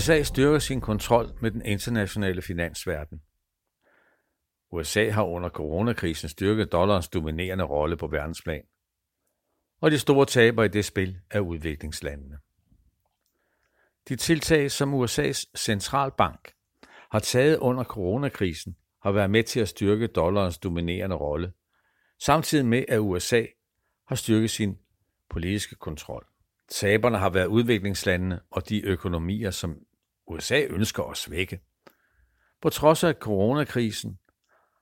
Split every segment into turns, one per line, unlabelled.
USA styrker sin kontrol med den internationale finansverden. USA har under coronakrisen styrket dollarens dominerende rolle på verdensplan. Og de store taber i det spil er udviklingslandene. De tiltag, som USA's centralbank har taget under coronakrisen, har været med til at styrke dollarens dominerende rolle, samtidig med at USA har styrket sin politiske kontrol. Taberne har været udviklingslandene og de økonomier, som USA ønsker at svække. På trods af coronakrisen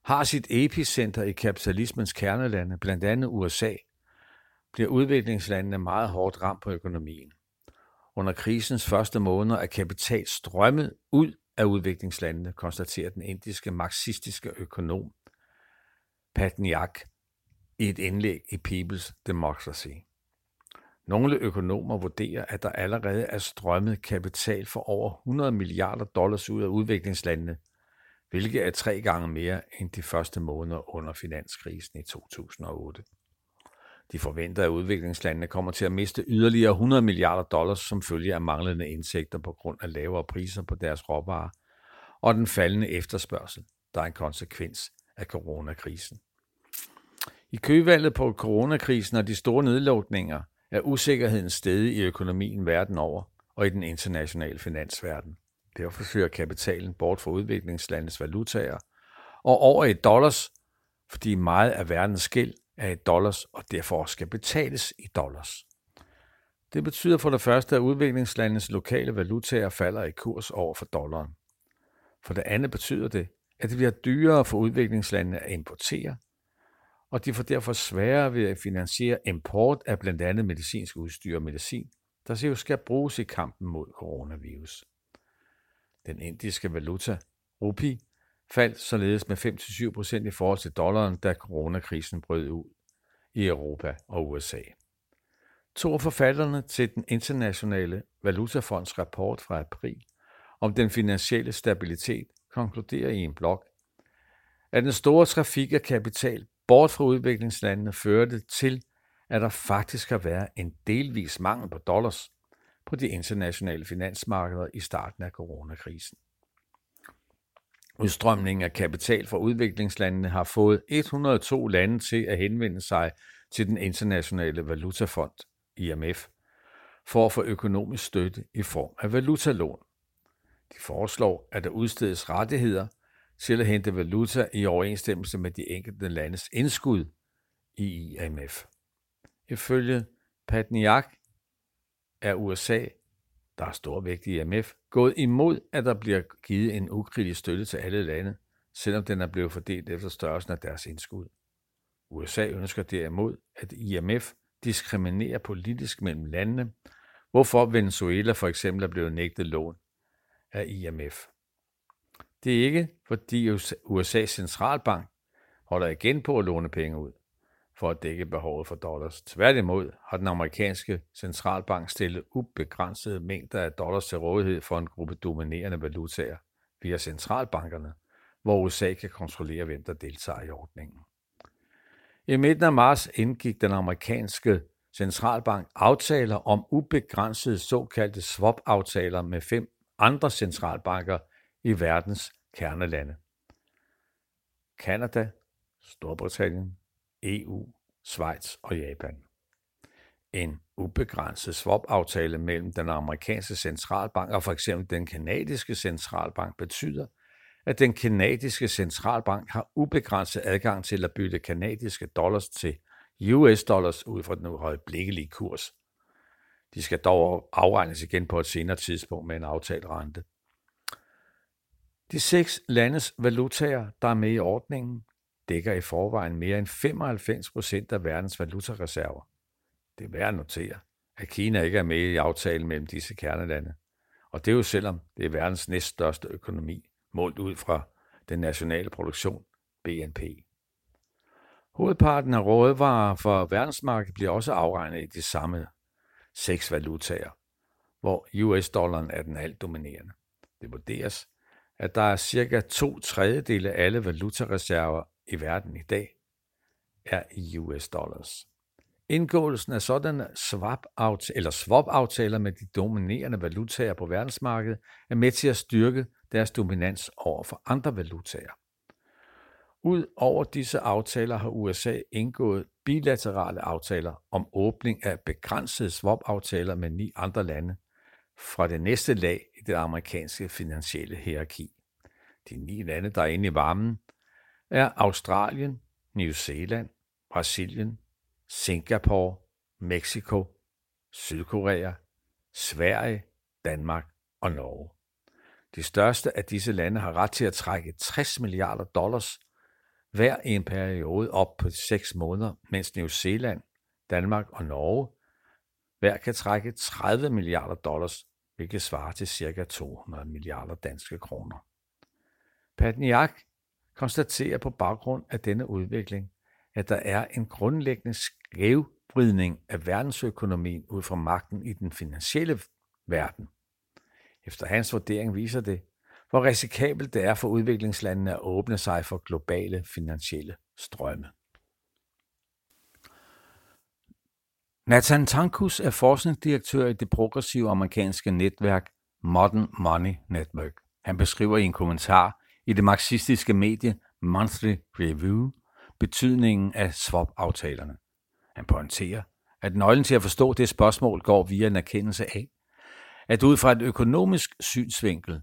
har sit epicenter i kapitalismens kernelande, blandt andet USA, bliver udviklingslandene meget hårdt ramt på økonomien. Under krisens første måneder er kapital strømmet ud af udviklingslandene, konstaterer den indiske marxistiske økonom Patniak i et indlæg i People's Democracy. Nogle økonomer vurderer, at der allerede er strømmet kapital for over 100 milliarder dollars ud af udviklingslandene, hvilket er tre gange mere end de første måneder under finanskrisen i 2008. De forventer, at udviklingslandene kommer til at miste yderligere 100 milliarder dollars som følge af manglende indtægter på grund af lavere priser på deres råvarer og den faldende efterspørgsel, der er en konsekvens af coronakrisen. I køvalget på coronakrisen og de store nedlukninger er usikkerheden steget i økonomien verden over og i den internationale finansverden. Derfor fører kapitalen bort fra udviklingslandets valutaer og over i dollars, fordi meget af verdens gæld er i dollars og derfor skal betales i dollars. Det betyder for det første, at udviklingslandets lokale valutaer falder i kurs over for dollaren. For det andet betyder det, at det bliver dyrere for udviklingslandene at importere, og de får derfor sværere ved at finansiere import af blandt andet medicinsk udstyr og medicin, der jo skal bruges i kampen mod coronavirus. Den indiske valuta, rupi, faldt således med 5-7% i forhold til dollaren, da coronakrisen brød ud i Europa og USA. To af forfatterne til den internationale valutafonds rapport fra april om den finansielle stabilitet konkluderer i en blog, at den store trafik af kapital bort fra udviklingslandene førte til, at der faktisk har været en delvis mangel på dollars på de internationale finansmarkeder i starten af coronakrisen. Udstrømningen af kapital fra udviklingslandene har fået 102 lande til at henvende sig til den internationale valutafond, IMF, for at få økonomisk støtte i form af valutalån. De foreslår, at der udstedes rettigheder til at hente valuta i overensstemmelse med de enkelte landes indskud i IMF. Ifølge Patniak er USA, der er stor vægt i IMF, gået imod, at der bliver givet en ukritisk støtte til alle lande, selvom den er blevet fordelt efter størrelsen af deres indskud. USA ønsker derimod, at IMF diskriminerer politisk mellem landene, hvorfor Venezuela for eksempel er blevet nægtet lån af IMF. Det er ikke, fordi USA's centralbank holder igen på at låne penge ud for at dække behovet for dollars. Tværtimod har den amerikanske centralbank stillet ubegrænsede mængder af dollars til rådighed for en gruppe dominerende valutaer via centralbankerne, hvor USA kan kontrollere, hvem der deltager i ordningen. I midten af marts indgik den amerikanske centralbank aftaler om ubegrænsede såkaldte swap-aftaler med fem andre centralbanker i verdens kernelande. Kanada, Storbritannien, EU, Schweiz og Japan. En ubegrænset swap-aftale mellem den amerikanske centralbank og for eksempel den kanadiske centralbank betyder, at den kanadiske centralbank har ubegrænset adgang til at bytte kanadiske dollars til US dollars ud fra den øjeblikkelige kurs. De skal dog afregnes igen på et senere tidspunkt med en aftalt rente. De seks landes valutaer, der er med i ordningen, dækker i forvejen mere end 95 procent af verdens valutareserver. Det er værd at notere, at Kina ikke er med i aftalen mellem disse kernelande. Og det er jo selvom det er verdens næststørste økonomi, målt ud fra den nationale produktion, BNP. Hovedparten af rådvarer for verdensmarkedet bliver også afregnet i de samme seks valutaer, hvor US-dollaren er den alt dominerende. Det vurderes, at der er cirka to tredjedele af alle valutareserver i verden i dag er i US dollars. Indgåelsen af sådanne swap-aftaler, eller swap-aftaler med de dominerende valutaer på verdensmarkedet er med til at styrke deres dominans over for andre valutaer. Ud over disse aftaler har USA indgået bilaterale aftaler om åbning af begrænsede swap-aftaler med ni andre lande fra det næste lag i det amerikanske finansielle hierarki. De ni lande, der er inde i varmen, er Australien, New Zealand, Brasilien, Singapore, Mexico, Sydkorea, Sverige, Danmark og Norge. De største af disse lande har ret til at trække 60 milliarder dollars hver i en periode op på 6 måneder, mens New Zealand, Danmark og Norge hver kan trække 30 milliarder dollars, hvilket svarer til ca. 200 milliarder danske kroner. Patniak konstaterer på baggrund af denne udvikling, at der er en grundlæggende skævvridning af verdensøkonomien ud fra magten i den finansielle verden. Efter hans vurdering viser det, hvor risikabelt det er for udviklingslandene at åbne sig for globale finansielle strømme. Nathan Tankus er forskningsdirektør i det progressive amerikanske netværk Modern Money Network. Han beskriver i en kommentar i det marxistiske medie Monthly Review betydningen af swap-aftalerne. Han pointerer, at nøglen til at forstå det spørgsmål går via en erkendelse af, at ud fra et økonomisk synsvinkel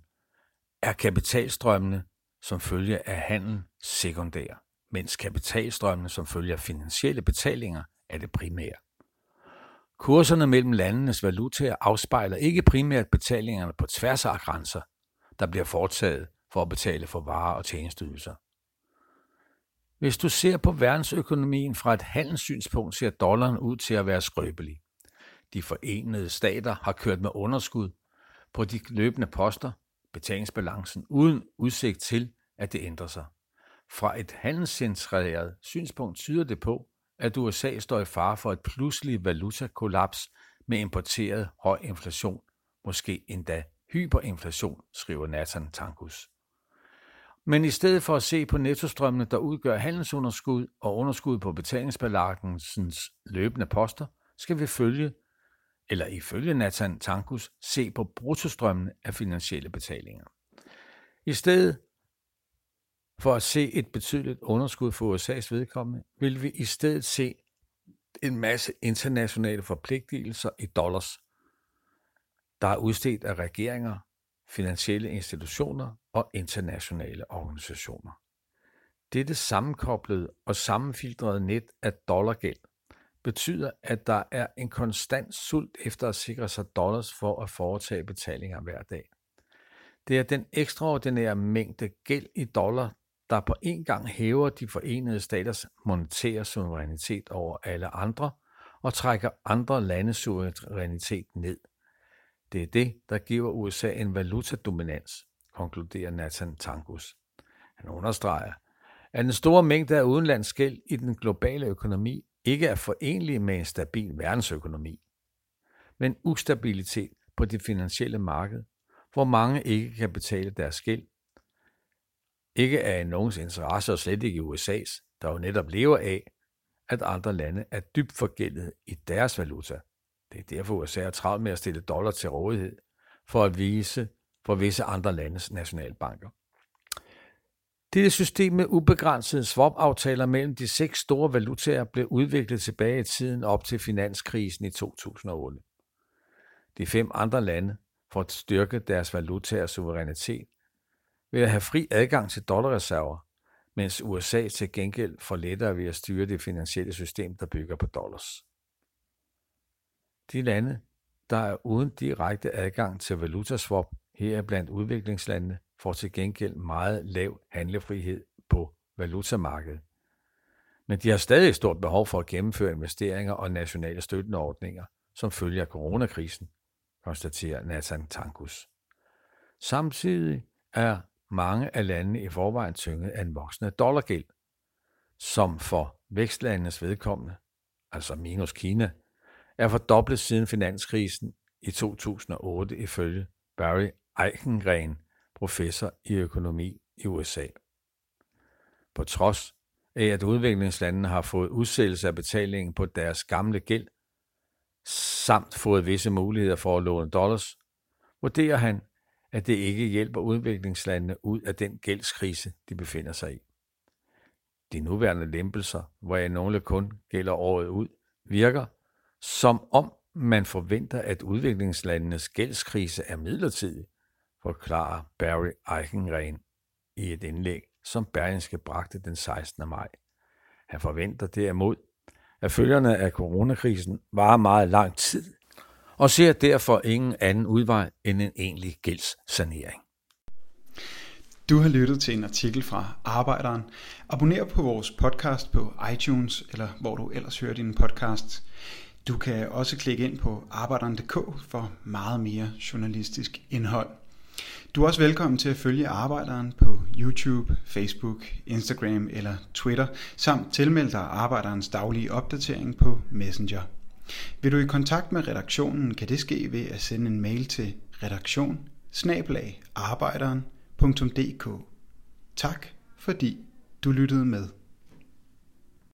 er kapitalstrømmene som følge af handel sekundære, mens kapitalstrømmene som følge af finansielle betalinger er det primære. Kurserne mellem landenes valutaer afspejler ikke primært betalingerne på tværs af grænser, der bliver foretaget for at betale for varer og tjenesteydelser. Hvis du ser på verdensøkonomien fra et handelssynspunkt, ser dollaren ud til at være skrøbelig. De forenede stater har kørt med underskud på de løbende poster, betalingsbalancen, uden udsigt til, at det ændrer sig. Fra et handelscentreret synspunkt tyder det på, at USA står i fare for et pludselig valutakollaps med importeret høj inflation, måske endda hyperinflation, skriver Nathan Tankus. Men i stedet for at se på nettostrømmene, der udgør handelsunderskud og underskud på betalingsbalancens løbende poster, skal vi følge, eller ifølge Nathan Tankus, se på bruttostrømmene af finansielle betalinger. I stedet for at se et betydeligt underskud for USA's vedkommende, vil vi i stedet se en masse internationale forpligtelser i dollars, der er udstedt af regeringer, finansielle institutioner og internationale organisationer. Dette sammenkoblede og sammenfiltrede net af dollargæld betyder, at der er en konstant sult efter at sikre sig dollars for at foretage betalinger hver dag. Det er den ekstraordinære mængde gæld i dollar, der på en gang hæver de forenede staters monetære suverænitet over alle andre og trækker andre landes suverænitet ned. Det er det, der giver USA en valutadominans, konkluderer Nathan Tangus. Han understreger, at den store mængde af udenlandsgæld i den globale økonomi ikke er forenlig med en stabil verdensøkonomi, men ustabilitet på det finansielle marked, hvor mange ikke kan betale deres gæld, ikke er i nogens interesse og slet ikke i USA's, der jo netop lever af, at andre lande er dybt forgældet i deres valuta. Det er derfor USA er travlt med at stille dollar til rådighed for at vise for visse andre landes nationalbanker. Dette system med ubegrænsede swap-aftaler mellem de seks store valutaer blev udviklet tilbage i tiden op til finanskrisen i 2008. De fem andre lande, for at styrke deres valutaers suverænitet, ved at have fri adgang til dollarreserver, mens USA til gengæld får lettere ved at styre det finansielle system, der bygger på dollars. De lande, der er uden direkte adgang til valutaswap, her blandt udviklingslandene, får til gengæld meget lav handlefrihed på valutamarkedet. Men de har stadig et stort behov for at gennemføre investeringer og nationale støtteordninger, som følger af coronakrisen, konstaterer Nathan Tankus. Samtidig er mange af landene i forvejen tynget af en voksende dollargæld, som for vækstlandenes vedkommende, altså minus Kina, er fordoblet siden finanskrisen i 2008 ifølge Barry Eichengren, professor i økonomi i USA. På trods af, at udviklingslandene har fået udsættelse af betalingen på deres gamle gæld, samt fået visse muligheder for at låne dollars, vurderer han, at det ikke hjælper udviklingslandene ud af den gældskrise, de befinder sig i. De nuværende lempelser, hvor nogle kun gælder året ud, virker som om man forventer, at udviklingslandenes gældskrise er midlertidig, forklarer Barry Eichenren i et indlæg, som Berlingske bragte den 16. maj. Han forventer derimod, at følgerne af coronakrisen varer meget lang tid, og ser derfor ingen anden udvej end en egentlig gældssanering.
Du har lyttet til en artikel fra Arbejderen. Abonner på vores podcast på iTunes, eller hvor du ellers hører din podcast. Du kan også klikke ind på arbejderen.dk for meget mere journalistisk indhold. Du er også velkommen til at følge Arbejderen på YouTube, Facebook, Instagram eller Twitter, samt tilmelde dig Arbejderens daglige opdatering på Messenger. Vil du i kontakt med redaktionen, kan det ske ved at sende en mail til redaktion Tak fordi du lyttede med.